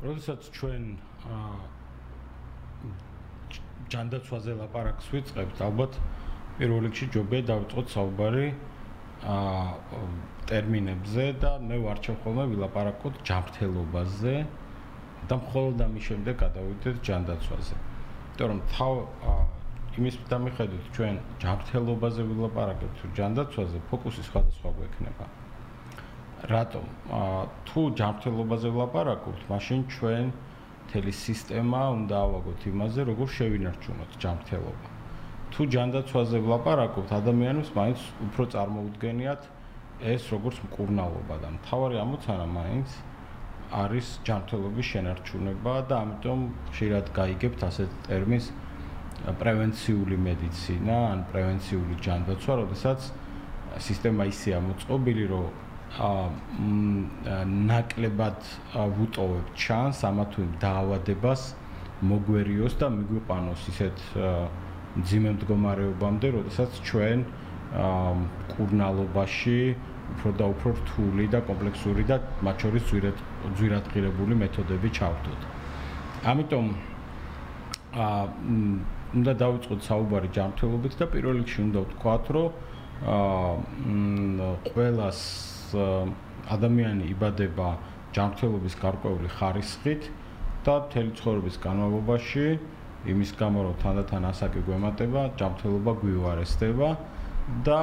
როდესაც ჩვენ ჯანდაცვაზე ლაპარაკს ვიწყებთ, ალბათ პირველ რიგში ჯობია დავიწყოთ საუბარი აა ტერმინებზე და მე ვარჩევ ხოლმე ვილაპარაკოთ ჯანმრთელობაზე და მხოლოდ ამის შემდეგ გადავიდეთ ჯანდაცვაზე. იმიტომ რომ თავ იმის დამიხედვით ჩვენ ჯანმრთელობაზე ვილაპარაკებთ თუ ჯანდაცვაზე ფოკუსი სხვადასხვა გვექნება. რატომ? თუ ჯანმრთელობაზე ვილაპარაკობთ, მაშინ ჩვენ მთელი სისტემა უნდა ავაგოთ იმაზე, როგორ შევინარჩუნოთ ჯანმრთელობა. თუ ჯანდაცვაზე ვილაპარაკობთ, ადამიანებს მაინც უფრო წარმოუდგენიათ ეს როგორც მკურნალობა და მთავარი ამოცანა მაინც არის ჯანმრთელობის შენარჩუნება და ამიტომ ხშირად გაიგებთ ასეთ ტერმინს პრევენციული მედიცინა ან პრევენციული ჯანდაცვა, როდესაც სისტემა ისე ამოწყობილი, რომ ნაკლებად ვუტოვებ ჩანს ამა თუ იმ დაავადებას მოგვერიოს და მიგვიყვანოს ისეთ ძიმე მდგომარეობამდე, როდესაც ჩვენ კურნალობაში უფრო და უფრო რთული და კომპლექსური და მათ შორის ძვირად ძვირადღირებული მეთოდები ჩავთოთ. ამიტომ აა უნდა დავიწყოთ საუბარი ჯანმრთელობით და პირველ რიგში უნდა ვთქვათ, რომ აა ყველას ადამიანი იბადება ჯანმრთელობის გარკვეული ხარისხით და მთელი ცხოვრების განმავლობაში იმის გამო რომ თანდათან ასაკი გვემატება, ჯანმრთელობა გვიუარესდება და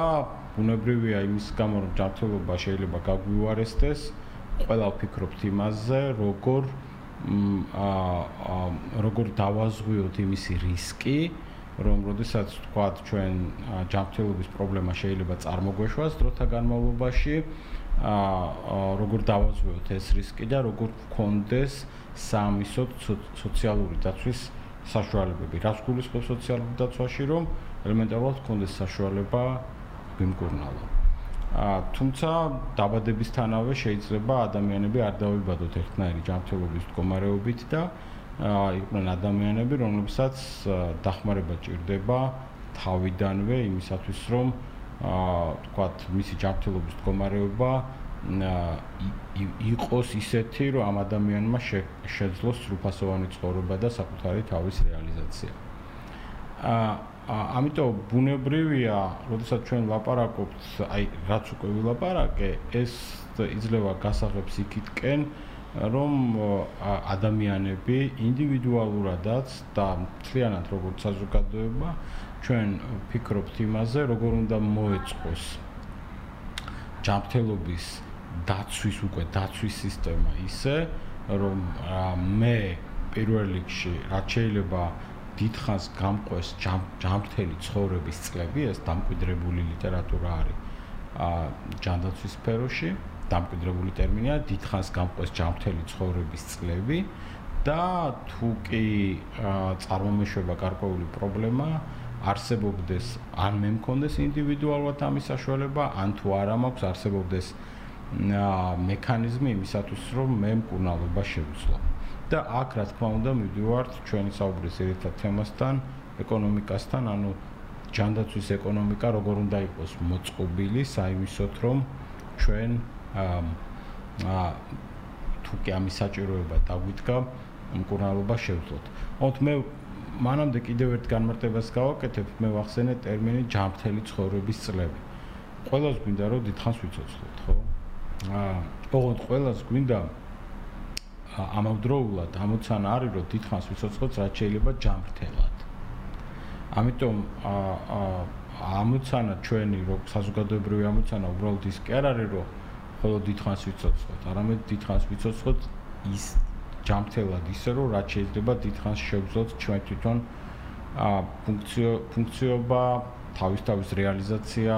ბუნებრივია იმის გამო რომ ჯანმრთელობა შეიძლება გაგვიუარესდეს, ყველა ვფიქრობთ იმაზე, როგორ აა როგორ დავაზღვიოთ იმისი რისკი, რომ როდესაც თქვა ჩვენ ჯანმრთელობის პრობლემა შეიძლება წარმოგვეშვას დროთა განმავლობაში, აა როგორ დავაზღვიოთ ეს რისკი და როგორ გქონდეს სამისოთ სოციალური დაცვის საშუალებები. რას გულისხმობს სოციალური დაცვაში, რომ ელემენტარულად გქონდეს საშუალება გიმკურნალო. აა თუმცა დაბადებისთანავე შეიძლება ადამიანები არ დავიბადოთ ერთნაირი ჯანმრთელობის მდგომარეობით და აა იყვნენ ადამიანები, რომლებსაც დახმარება ჭირდება თავიდანვე იმისათვის, რომ აა თქვათ მისი ჯანმრთელობის მდგომარეობა იყოს ისეთი, რომ ამ ადამიანმა შეძლოს სრულფასოვანი ცხოვრება და საკუთარი თავის რეალიზაცია. აა ამიტომ ბუნებრივია, როდესაც ჩვენ ლაპარაკობთ, აი რაც უკვე ვილაპარაკე, ეს იძლევა გასაღებს იქითკენ, რომ ადამიანები ინდივიდუალურადაც და მთლიანად როგორც საზოგადოება ჩვენ ფიქრობთ იმაზე, როგორ უნდა მოეწყოს ჯანმრთელობის დაცვის უკვე დაცვის სისტემა ისე, რომ მე პირველ რიგში რაც შეიძლება დიდხანს გამყვეს ჯანმრთელი ცხოვრების წლები, ეს დამკვიდრებული ლიტერატურა არის ა ჯანდაცვის სფეროში, დამკვიდრებული ტერმინია, დიდხანს გამყვეს ჯანმრთელი ცხოვრების წლები და თუ კი წარმომეშვება გარკვეული პრობლემა, არსებობდეს ან მე მქონდეს ინდივიდუალურად ამის საშუალება, ან თუ არა მაქვს არსებობდეს მექანიზმი იმისათვის, რომ მე მკურნალობა შევძლო. და აქ რა თქმა უნდა მივდივართ ჩვენი საუბრის ერთად თემასთან, ეკონომიკასთან, ანუ ჯანდაცვის ეკონომიკა როგორ უნდა იყოს მოწყობილი, საიმისოთ რომ ჩვენ აა თუ კი ამის საჭიროება დაგვიდგა, მკურნალობა შევძლოთ. ოღონდ მე მანამდე კიდევ ერთ განმარტებას გავაკეთებ, მე ვახსენე ტერმინი ჯანმრთელი ცხოვრების წლები. ყველას გვინდა რომ დიდხანს ვიცოცხლოთ, ხო? აა, ოღონდ ყველას გვინდა ამავდროულად ამოცანა არის რომ დიდხანს ვიცოცხლოთ, რაც შეიძლება ჯანმრთელად. ამიტომ აა ამოცანა ჩვენი რო საზოგადოებრივი ამოცანა უბრალოდ ის კი არ არის რომ ხოლო დიდხანს ვიცოცხლოთ, არამედ დიდხანს ვიცოცხლოთ ის ჯამთელად ისე რომ რაც შეიძლება დიდხანს შევძლოთ ჩვენ თვითონ ა ფუნქციო ფუნქციობა თავის თავის რეალიზაცია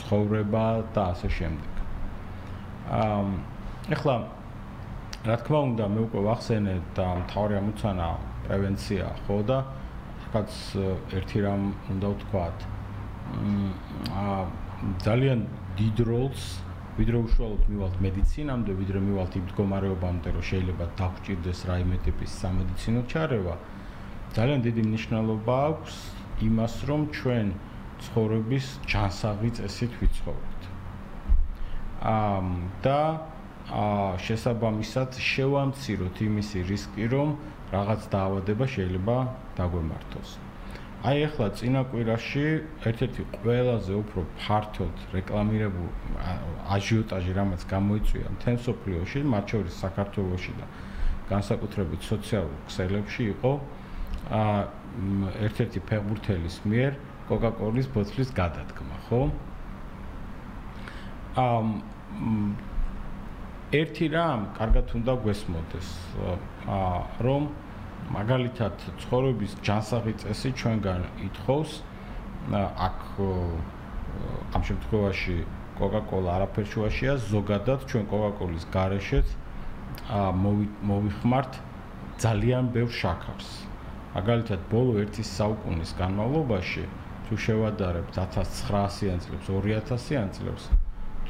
ცხოვრება და ასე შემდეგ. აა ეხლა რა თქმა უნდა მე უკვე ვახსენე და მთავარი ამოცანა პრევენცია ხო და რაც ერთი რამ უნდა ვთქვათ. აა ძალიან დიდ როლს ვიდრე უშუალოდ მივალთ მედიცინამდე, ვიდრე მივალთ იმ მდგომარეობამდე, რომ შეიძლება დაგვჭირდეს რაიმე ტიპის სამედიცინო ჩარევა, ძალიან დიდი მნიშვნელობა აქვს იმას, რომ ჩვენ ცხოვრების ჯანსაღი წესით ვიცხოვროთ. აა და შესაბამისად შევამციროთ იმისი რისკი, რომ რაღაც დაავადება შეიძლება დაგვემართოს. აი ახლა წინა კვირაში ერთ-ერთი ყველაზე უფრო ფართოდ რეკლამირებული აჟიოტაჟი რამაც გამოიწვია მთელ სოფლიოში, მათ შორის საქართველოში და განსაკუთრებით სოციალურ ქსელებში იყო ა ერთ-ერთი ფეხბურთელის მიერ კოკა-კოლის ბოთლის გადადგმა, ხო? ამ ერთი რამ კარგად უნდა გვესმოდეს, ა რომ მაგალითად ცხოვრების ჯანსაღი წესი ჩვენგან ითხოვს აქ ამ შემთხვევაში კოკა-კოლა არაფერ შუაშია, ზოგადად ჩვენ კოკა-კოლის გარეშეც მოვიხმართ ძალიან ბევრ შაქარს. მაგალითად, ბოლო 1 საუკუნის განმავლობაში თუ შევადარებთ 1900-იან წლებს, 2000-იან წლებს,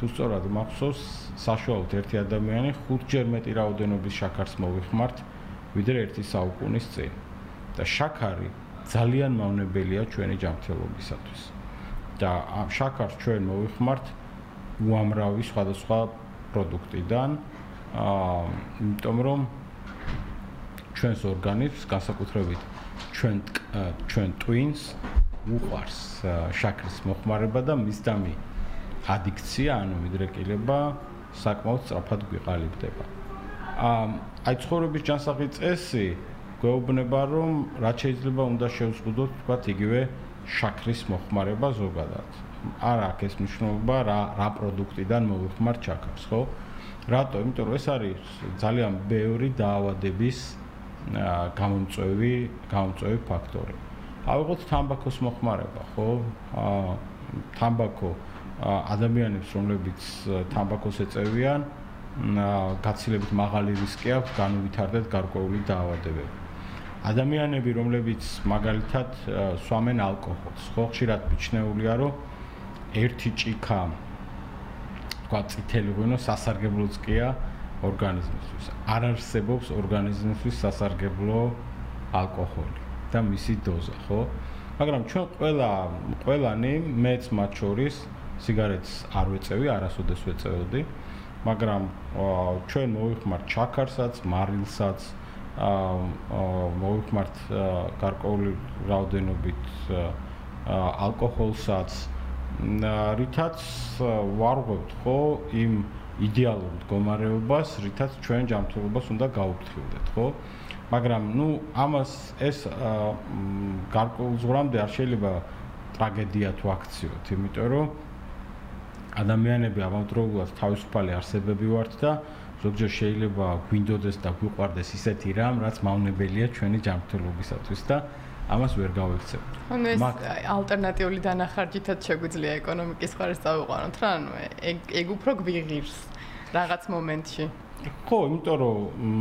თუ სწორად მახსოვს, საშუალოდ ერთი ადამიანი 5ჯერ მეტი რაოდენობის შაქარს მოვიხმართ, ვიდრე 1 საუკუნის წინ. და შაქარი ძალიან მავნებელია ჩვენი ჯანმრთელობისათვის. და ამ შაქარს ჩვენ მოვიხმართ უამრავი სხვადასხვა პროდუქტიდან, აა იმიტომ რომ ჩვენს ორგანიზმს განსაკუთრებით ჩვენ ჩვენ twins უყარს შაქრის მოხმარება და მისდამი ადიქცია, ანუ მიდრეკილება საკმაოდ სწრაფად გვიყალიბდება. აა აი ცხოვრების ჯანსაღი წესი გვეუბნება რომ რაც შეიძლება უნდა შევსყუდოთ თქვა იგივე შაქრის მოხმარება ზოგადად. არა აქ ეს მნიშვნელობა რა რა პროდუქტიდან მოვიხმართ შაქარს, ხო? რატო? იმიტომ რომ ეს არის ძალიან ბევრი დაავადების გამომწვევი, გამომწვევი ფაქტორი. ავიღოთ თამბაქოს მოხმარება, ხო? აა თამბაქო ადამიანებს, რომლებიც თამბაქოს ეწევიან, გაცილებით მაღალი რისკი აქვს განუვითარდეთ გარკვეული დაავადებები. ადამიანები, რომლებიც მაგალითად სვამენ ალკოჰოლს, ხო ხშირად მიჩნეულია, რომ ერთი ჭიქა თქვა წითელი ღვინო სასარგებლოც კია ორგანიზმისთვის. არ არსებობს ორგანიზმისთვის სასარგებლო ალკოჰოლი და მისი დოზა, ხო? მაგრამ ჩვენ ყველა ყველანი მეც მათ შორის სიგარეტს არ ვეწევი, არასოდეს ვეწევდი, მაგრამ ჩვენ მოვიხმართ ჩაქარსაც, მარილსაც, აა მოვიხმართ გარკვეული რაოდენობით ალკოჰოლსაც, რითაც ვარღვევთ ხო იმ იდეალურ მდგომარეობას, რითაც ჩვენ ჯანმრთელობას უნდა გაუფრთხილდეთ, ხო? მაგრამ ნუ ამას ეს გარკვეულ ზღვრამდე არ შეიძლება ტრაგედია თუ აქციოთ, იმიტომ რომ ადამიანები ამავდროულად თავისუფალი არსებები ვართ და ზოგჯერ შეიძლება გვინდოდეს და გვიყვარდეს ისეთი რამ, რაც მავნებელია ჩვენი ჯანმრთელობისათვის და ამას ვერ გავექცევთ. ანუ ეს ალტერნატიული დანახარჯითაც შეგვიძლია ეკონომიკის ხარეს წავიყვანოთ რა, ანუ ეგ ეგ უფრო გვიღირს რაღაც მომენტში. ხო, იმიტომ რომ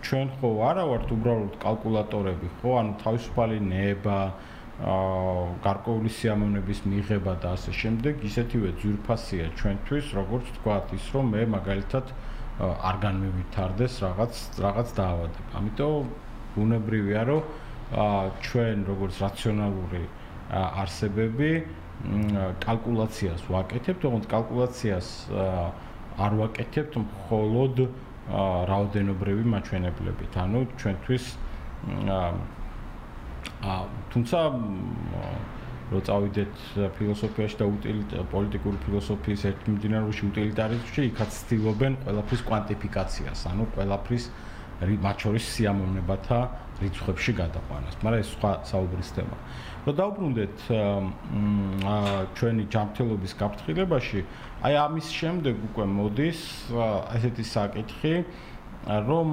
ჩვენ ხო არა ვართ უბრალოდ კალკულატორები, ხო, ანუ თავისუფალი ნება აა გარკვეული სიამოვნების მიღება და ასე შემდეგ, ისეთივე ძვირფასია ჩვენთვის, როგორც თქვათ ის, რომ მე მაგალითად არ განმევითარდეს რაღაც რაღაც დაავადება. ამიტომ უნებრივია, რომ ჩვენ როგორც რაციონალური არსებები კალკულაციას ვაკეთებთ, თუმცა კალკულაციას არ ვაკეთებთ მხოლოდ რაოდენობრივი მაჩვენებლებით. ანუ ჩვენთვის აა თუმცა რო წავიდეთ ფილოსოფიაში და პოლიტიკური ფილოსოფიის ერთმდინარეობაში უტილიტარიზმში, იქაც ცდილობენ ყველაფრის კვანტიფიკაციას, ანუ ყველაფრის მათ შორის სიამოვნებათა რიცხვებში გადაყვანას, მაგრამ ეს სხვა საუბრის თემა. რომ დაუბრუნდეთ ჩვენი ჯანმრთელობის გაფრთხილებაში, აი ამის შემდეგ უკვე მოდის ესეთი საკითხი, რომ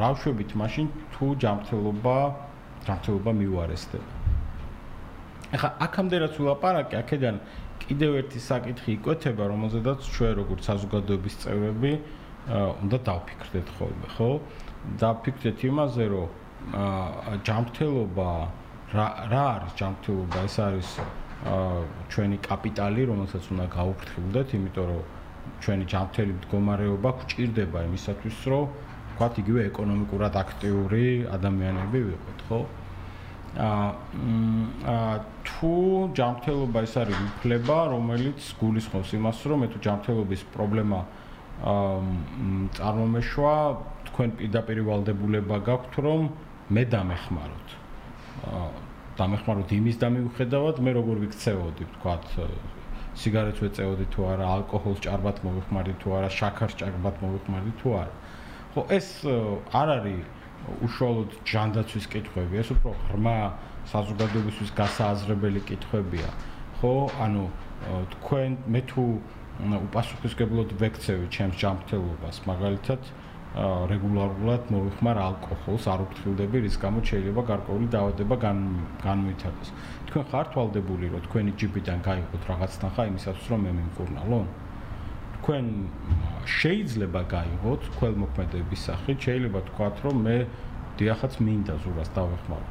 რავშვებით მაშინ თუ ჯანმრთელობა ჯანმრთელობა მიუარესდება. ახლა აქამდე რაც ვლაპარაკე, აქედან კიდევ ერთი საკითხი იკვეთება, რომელზედაც ჩვენ როგორც საზოგადოების წევრები უნდა დავფიქრდეთ ხოლმე, ხო? დავფიქრდეთ იმაზე, რომ ჯანმრთელობა რა რა არის ჯანმრთელობა? ეს არის ჩვენი კაპიტალი, რომელსაც უნდა გაუფრთხილდეთ, იმიტომ რომ ჩვენი ჯანმრთელი მდგომარეობა გვჭირდება იმისათვის, რომ ვთქვათ, იგივე ეკონომიკურად აქტიური ადამიანები ვიყოთ, ხო? აა თუ ჯანმრთელობა ეს არის უფლება, რომელიც გულისხმობს იმას, რომ მე თუ ჯანმრთელობის პრობლემა წარმომეშვა თქვენ პირდაპირ ვალდებულება გაქვთ რომ მე დამეხმაროთ. დამეხმაროთ იმის დამიუხედავად მე როგორ ვიქცეოდი ვთქვათ სიგარეტს ვეწეოდი თუ არა, ალკოჰოლს ჭარბად მოვიხმარდი თუ არა, შაქარს ჭარბად მოვიხმარდი თუ არა. ხო, ეს არ არის უშუალოდ ჯანდაცვის კითხვები, ეს უფრო ღრმა საზოგადოებისთვის გასააზრებელი კითხვებია. ხო, ანუ თქვენ მე თუ უპასუხისგებლად ვექცევი ჩემს ჯანმრთელობას, მაგალითად, რეგულარულად მოვიხმარ ალკოჰოლს, არ უფრთხილდები, რის გამოც შეიძლება გარკვეული დაავადება განმოითადოს. თქვენ ხართ ვალდებული, რომ თქვენი ჯიბიდან გაიღოთ რაღაც თანხა იმისათვის, რომ მე მიმკურნალო? თქვენ შეიძლება გაიღოთ ქველმოქმედების სახით, შეიძლება თქვათ, რომ მე დიახაც მინდა ზურას დავეხმარო.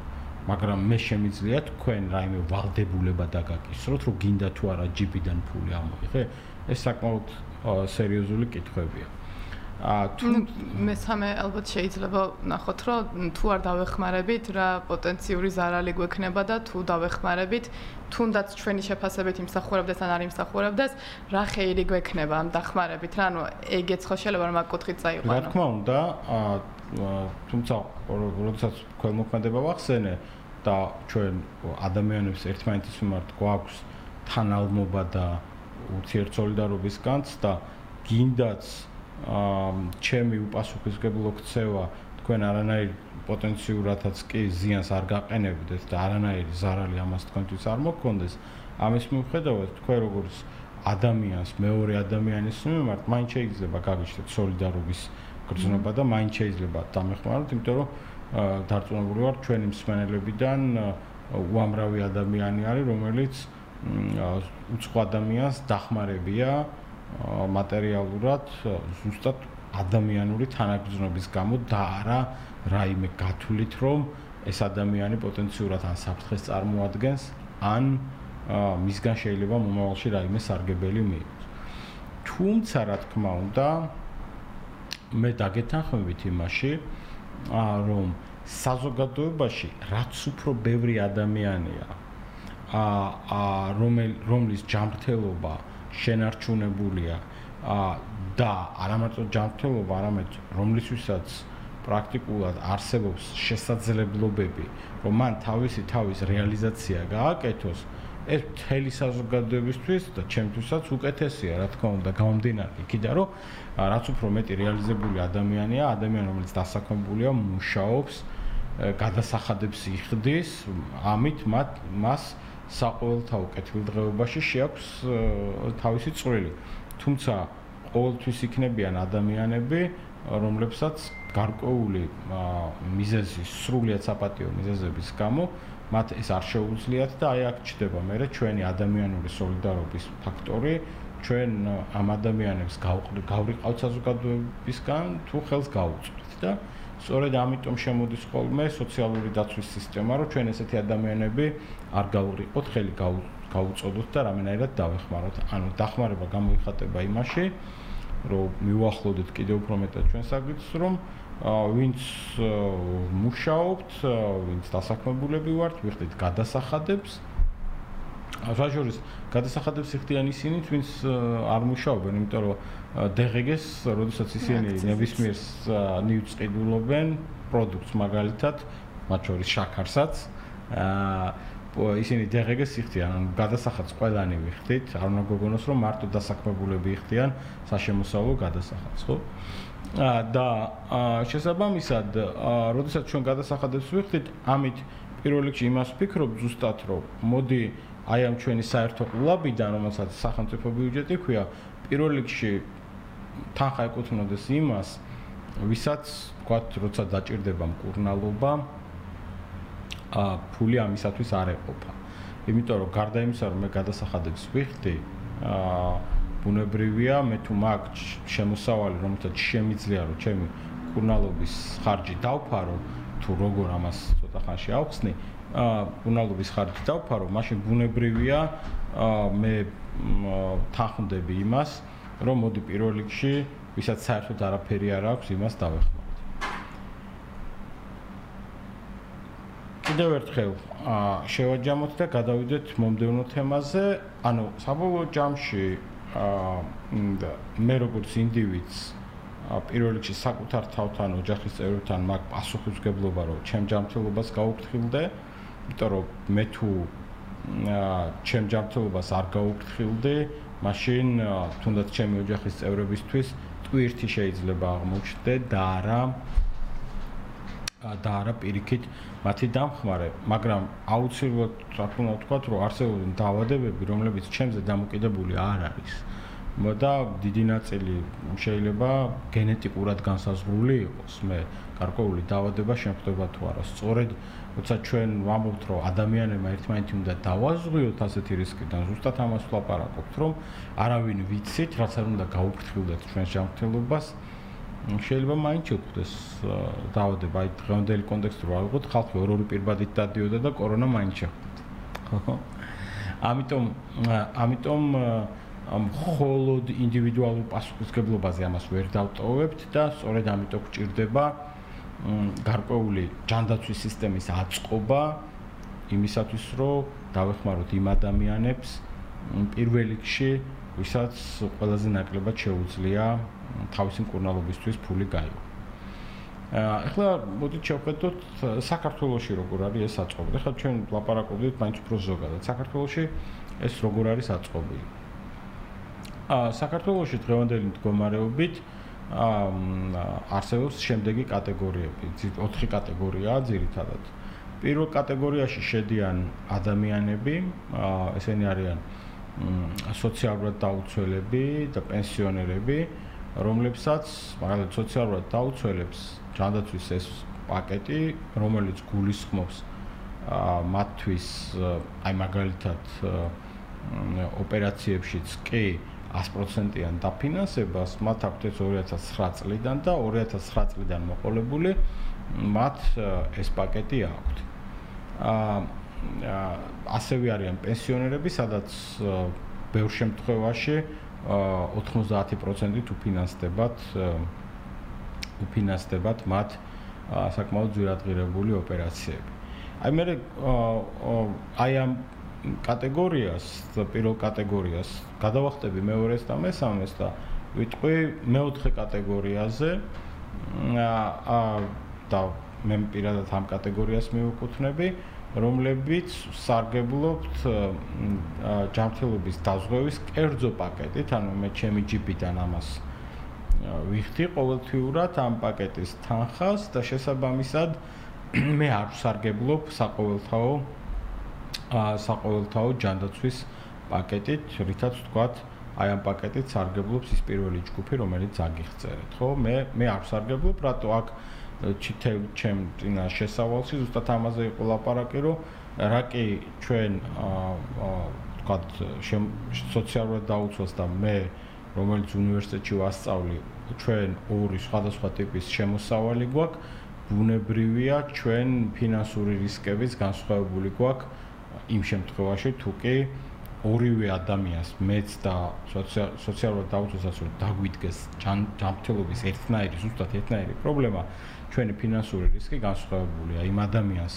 მაგრამ მე შემიძლია თქვენ რაიმე ვალდებულება დაგაკისროთ, რომ გინდა თუ არა ჯიბიდან ფული ამოიღე? ეს საკმაოდ სერიოზული კითხვებია. ა თუ მესამე ალბათ შეიძლება ნახოთ რომ თუ არ დავეხმარებით რა პოტენციური ზარალი გვექნება და თუ დავეხმარებით თუნდაც ჩვენი შეფასებით იმსახურებდეს ან არ იმსახურებდეს რა ხეირი გვექნება ამ დახმარებით? რა ანუ ეგეც ხო შეიძლება რომ აქ კუთხით წაიყვანო რა თქმა უნდა თუმცა როდესაც ქველმოქმედება ვახსენე და ჩვენ ადამიანებს ერთმანეთის მიმართ გვაქვს თანალმობა და ურთიერთსოლიდარობის განცდა გინდაც ჩემი უპასუხისგებლო ქცევა თქვენ არანაირ პოტენციურადაც კი ზიანს არ გაყენებდეთ და არანაირი ზარალი ამას თქვენთვის არ მოქონდეს ამის მიუხედავად თქვენ როგორც ადამიანს მეორე ადამიანის მიმართ მაინც შეიძლება გაგიჩნდეთ სოლიდარობის გრძნობა და მაინც შეიძლება დამეხმაროთ იმიტომ რომ დარწმუნებული ვარ ჩვენი მსმენელებიდან უამრავი ადამიანი არის რომელიც უცხო ადამიანს დახმარებია მატერიალურად ზუსტად ადამიანური თანაგრძნობის გამო და არა რაიმე გათვლით რომ ეს ადამიანი პოტენციურად ან საფრთხეს წარმოადგენს ან მისგან შეიძლება მომავალში რაიმე სარგებელი მიიღოს. თუმცა რა თქმა უნდა მე დაგეთანხმებით იმაში რომ საზოგადოებაში რაც უფრო ბევრი ადამიანია ა რომლის ჯანმრთელობა შენარჩუნებულია. და არამარტო ჯანმრთელობა, არამედ რომლისთვისაც პრაქტიკულად არსებობს შესაძლებლობები, რომ მან თავისი თავის რეალიზაცია გააკეთოს, ეს მთელი საზოგადოებისთვის და ჩემთვისაც უკეთესია, რა თქმა უნდა, გამომდინარე. იქიდან, რომ რაც უფრო მეტი რეალიზებული ადამიანია, ადამიანი, რომელიც დასაქმებულია, მუშაობს, გადასახადებს იხდის, ამით მათ მას საყოველთაო კეთილდღეობაში შეაქვს თავისი წვრილი. თუმცა ყოველთვის იქნებიან ადამიანები, რომლებსაც გარკვეული მიზეზი, სრულიად საპატიო მიზეზების გამო მათ ეს არ შეუძლიათ და აი აქ ჩდება მე ჩვენი ადამიანური სოლიდარობის ფაქტორი ჩვენ ამ ადამიანებს გავყავთ საზოგადოებისგან თუ ხელს გაუწვით და სწორედ ამიტომ შემოდის ხოლმე სოციალური დაცვის სისტემა, რომ ჩვენ ესეთი ადამიანები არ გავურიყოთ, ხელი გაუწოდოთ და რამენაირად დავეხმაროთ. ანუ დახმარება გამოიხატება იმაში, რომ მიუახლოვდეთ კიდევ უფრო მეტად ჩვენ საგვიცს, რომ ვინც მუშაობთ, ვინც დასაქმებულები ვართ, ვიხდით გადასახადებს, ჟაჟურის გადასახადებს იხდიან ისინი, ვინც არ მუშაობენ, იმიტომ რომ DGG-ს, როდესაც ისინი ნებისმიერ ნიუც ყიდულობენ პროდუქტს მაგალითად, მათ შორის შაქარსაც, აა ისინი DGG-ს იხდიან, გადასახადს ყველანი ვიხდით, არ უნდა გოგონოს რომ მარტო დასაქმებულები იხდიან საშემოსავლო გადასახადს, ხო? აა და შესაბამისად, როდესაც ჩვენ გადასახადებს ვიხდით, ამით პირველ რიგში იმას ვფიქრობ ზუსტად რომ მოდი აი ამ ჩვენი საერთო ყლაბიდან, რომელსაც სახელმწიფო ბიუჯეტი ქვია, პირველ რიგში თანხა ეკუთვნოდეს იმას, ვისაც, ვთქვათ, როცა დაჭirdება მკურნალობა, ა ფული ამისათვის არ ეყოფა. იმიტომ რომ გარდა იმისა, რომ მე გადასახადებს ვიხდი, ა ბუნებრივია, მე თუ მაგ შემოსავალი, რომელსაც შემიძლია რომ ჩემი მკურნალობის ხარჯი დავფარო, თუ როგორ ამას ცოტა ხანში ავხსნი, ბუნალობის ხარჯი დავფარო, მაშინ ბუნებრივია მე თანხმდები იმას, რომ მოდი პირველ რიგში, ვისაც საერთოდ არაფერი არ აქვს, იმას დავეხმაროთ. კიდევ ერთხელ შევაჯამოთ და გადავიდეთ მომდევნო თემაზე. ანუ საბოლოო ჯამში აა მე როგორც ინდივიდს პირველ რიგში საკუთარ თავთან, ოჯახის წევრებთან მაგ პასუხისგებლობა რომ ჩემ ჯანმრთელობას გაუფრთხილდე, იმიტომ რომ მე თუ აა ჩემ ჯანმრთელობას არ გაუფრთხილდე, მაშინ თუნდაც ჩემი ოჯახის წევრებისთვის ტვირთი შეიძლება აღმოჩნდე და არა და არა პირიქით მათი დამხმარე, მაგრამ აუცილებლად რა თქმა უნდა ვთქვა, რომ არსებობენ დაავადებები, რომლებიც ჩემზე დამოკიდებული არ არის. და დიდი ნაწილი შეიძლება გენეტიკურად განსაზღვრული იყოს. მე გარკვეული დაავადება შემხდება თუ არა. სწორედ როცა ჩვენ ვამბობთ, რომ ადამიანებმა ერთმანეთი უნდა დავაზღვიოთ ასეთი რისკიდან, ზუსტად ამას ვლაპარაკობთ, რომ არავინ ვიცით, რაც არ უნდა გაუფრთხილდეთ ჩვენს ჯანმრთელობას. შეიძლება მაინც შეხვდეს დაავადება, აი დღევანდელი კონტექსტი რო ავიღოთ, ხალხი ორ-ორი პირბადით დადიოდა და კორონა მაინც შეხვდა. ხო? ამიტომ ამიტომ მხოლოდ ინდივიდუალურ პასუხისგებლობაზე ამას ვერ დავტოვებთ და სწორედ ამიტომ გვჭირდება გარკვეული ჯანდაცვის სისტემის აწყობა იმისათვის, რომ დავეხმაროთ იმ ადამიანებს პირველ რიგში, ვისაც ყველაზე ნაკლებად შეუძლია თავისი მკურნალობისთვის ფული გაიღო. ახლა მოდით შევხედოთ საქართველოსში როგორ არის ეს აწყობა. ახლა ჩვენ ლაპარაკობდით მაინც უფრო ზოგადად. საქართველოსში ეს როგორ არის აწყობილი? საქართველოსში დღევანდელი მდგომარეობით არსებობს შემდეგი კატეგორიები. ოთხი კატეგორიაა ძირითადად. პირველ კატეგორიაში შედიან ადამიანები, ესენი არიან სოციალურად დაუცველები და პენსიონერები, რომლებსაც მაგალითად სოციალურად დაუცველებს ჯანდაცვის ეს პაკეტი, რომელიც გულისხმობს მათთვის აი მაგალითად ოპერაციებშიც კი 100%-იან დაფინანსებას მათ აქვთ 2009 წლიდან და 2009 წლიდან მოყოლებული მათ ეს პაკეტი აქვთ. აა ასევე არიან პენსიონერები, სადაც ბევრ შემთხვევაში 90%-ით უფინანსდებათ უფინანსდებათ მათ საკმაოდ ძვირადღირებული ოპერაციები. აი მე აი ამ კატეგორიას, პირველ კატეგორიას გადავახტები მეორეს და მესამეს და ვიტყვი მეოთხე კატეგორიაზე. აა და მე პირადად ამ კატეგორიას მივუკუთვნები, რომლებიც სარგებლობთ ჯანმრთელობის დაზღვევის კერძო პაკეტით, ანუ მე ჩემი ჯიპიდან ამას ვიხდი ყოველთვიურად ამ პაკეტის თანხას და შესაბამისად მე არ ვსარგებლობ საყოველთაო საყოველთაო ჯანდაცვის პაკეტით, რითაც ვთქვათ, აი ამ პაკეტით სარგებლობს ის პირველი ჯგუფი, რომელიც აგიხწერეთ, ხო? მე მე არ ვსარგებლობ, რატო აქ ჩითე ჩემ წინა შესავალში ზუსტად ამაზე იყო ლაპარაკი, რომ რა კი ჩვენ ვთქვათ, სოციალურად დაუცვას და მე რომელიც უნივერსიტეტში ვასწავლი, ჩვენ ორი სხვადასხვა ტიპის შემოსავალი გვაქვს. ბუნებრივია ჩვენ ფინანსური რისკების განსხვავებული გვაქვს იმ შემთხვევაში თუ კი ორივე ადამიანს მეც და სოციალურად დაუწესას რომ დაგვიდგეს ჯანმრთელობის ერთნაირი ზუსტად ერთნაირი პრობლემა ჩვენი ფინანსური რისკი განსხვავებულია იმ ადამიანს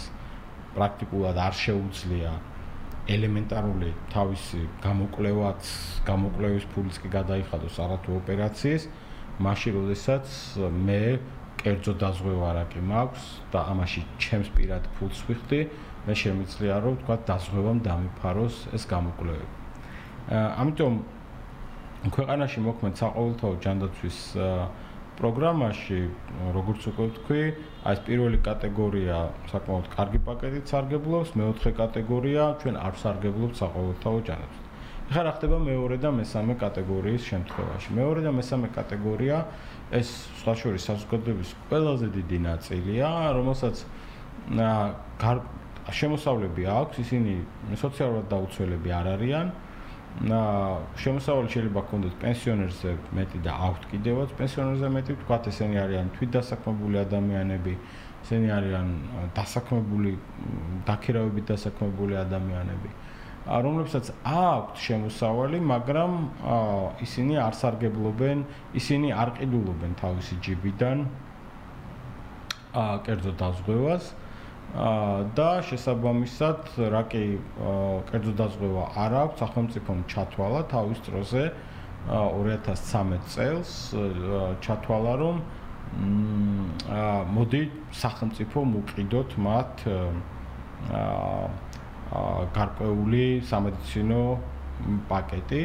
პრაქტიკულად არ შეუძლია ელემენტარული თავისი გამოკვლევაც გამოკვლევის ფულიც კი გადაიხადოს არათუ ოპერაციის. მაშინ როდესაც მე კერძო დაზღვევა რა კი მაქვს და ამაში ჩემს პირად ფულს ვიხდი მე შემიძლია რომ თქვა დაზღვევამ დამიფაროს ეს გამოკვლევები. ამიტომ ქვეყანაში მოქმედ საყოველთაო ჯანდაცვის პროგრამაში როგორც უკვე ვთქვი, აი ეს პირველი კატეგორია საკმაოდ კარგი პაკეტით სარგებლობს, მეოთხე კატეგორია ჩვენ არ სარგებლობთ საყოველთაო ჯანდაცვით. ახლა რა ხდება მეორე და მესამე კატეგორიის შემთხვევაში? მეორე და მესამე კატეგორია ეს სხვა შორის საზოგადოების ყველაზე დიდი ნაწილია, რომელსაც შემოსავლები აქვს, ისინი სოციალურად დაუცველები არ არიან. შემოსავალი შეიძლება ქონდეს პენსიონერზე მეტი და აქვთ კიდევაც პენსიონერზე მეტი, თქვათ ესენი არიან თვითდასაქმებული ადამიანები, ესენი არიან დასაქმებული, დაქირავებით დასაქმებული ადამიანები. რომლებსაც აქვთ შემოსავალი, მაგრამ ისინი არ სარგებლობენ, ისინი არ ყიდულობენ თავისი ჯიბიდან აა კერძო დაზღვევას. და შესაბამისად, რა კი კერძო დაზღვევა არ აქვს, სახელმწიფომ ჩათვალა თავის დროზე 2013 წელს ჩათვალა რომ მოდი სახელმწიფო მუყიდოთ მათ აა გარკვეული სამედიცინო პაკეტი.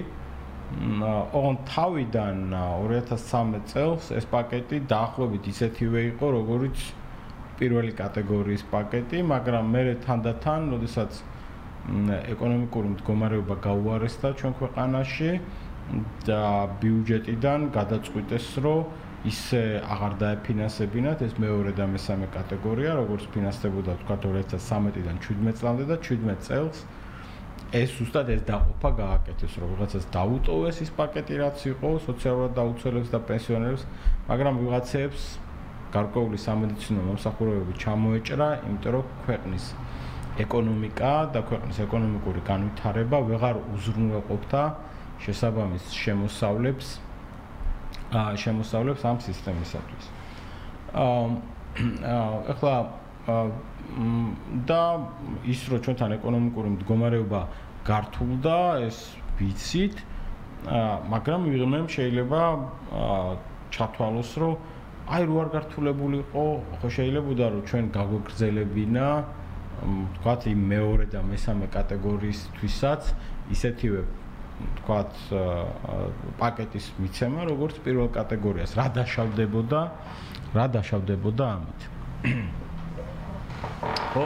ოღონ თავიდან 2013 წელს ეს პაკეტი დაახლოებით ისეთივე იყო როგორც პირველი კატეგორიის პაკეტი მაგრამ მე თანდათან როდესაც ეკონომიკური მდგომარეობა გაუარესდა ჩვენ ქვეყანაში და ბიუჯეტიდან გადაწყვიტეს რომ ისე აღარ დაეფინანსებინათ ეს მეორე და მესამე კატეგორია როგორც ფინანსდებოდა თქვა 2013-დან 17 წლამდე და 17 წელს. ეს უბრალოდ ეს დაყოფა გააკეთეს რომ ვიღაცას დაუტოვეს ის პაკეტი რაც იყო სოციალურად დაუცველებს და პენსიონერებს მაგრამ ვიღაცებს გარკვეული სამედიცინო მომსახურებები ჩამოეჭრა იმიტომ რომ ქვეყნის ეკონომიკა და ქვეყნის ეკონომიკური განვითარება ვეღარ უზრუნველყოფდა შესაბამის შემოსავლებს ა შემოსავლებს ამ სისტემისათვის აა ახლა და ის რომ ჩვენთან ეკონომიკური მდგომარეობა გართულდა, ეს ვიცით. მაგრამ ვიღმემ შეიძლება ჩათვალოს, რომ აი რო არ გართულებულიყო, ხო შეიძლებაოდა რომ ჩვენ გაგვეგრძელებინა თქვათ იმ მეორე და მესამე კატეგორიისთვისაც ისეთივე თქვათ პაკეტის მიცემა, როგორც პირველ კატეგორიას, რა დაშავდებოდა, რა დაშავდებოდა ამით. ხო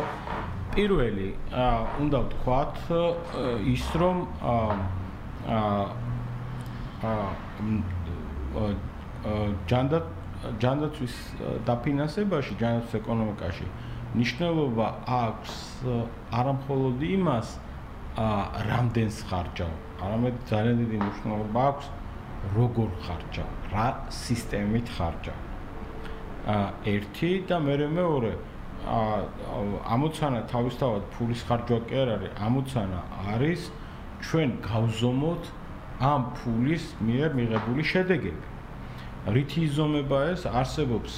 პირველი აა უნდა ვთქვათ ის რომ აა აა ჯანდათ ჯანდათვის დაფინანსებაში ჯანდათვის ეკონომიკაში ნიშნულობა აქვს არამხოლოდ იმას აა რამდენს ხარჯავ არამედ ძალიან დიდი მნიშვნელობა აქვს როგორ ხარჯავ რა სისტემით ხარჯავ აა ერთი და მეორე მეორე ამოცანა თავისთავად ფულის ხარჯვა კი არ არის, ამოცანა არის ჩვენ გავზომოთ ამ ფულის მიერ მიღებული შედეგები. რითი იზომება ეს? არსებობს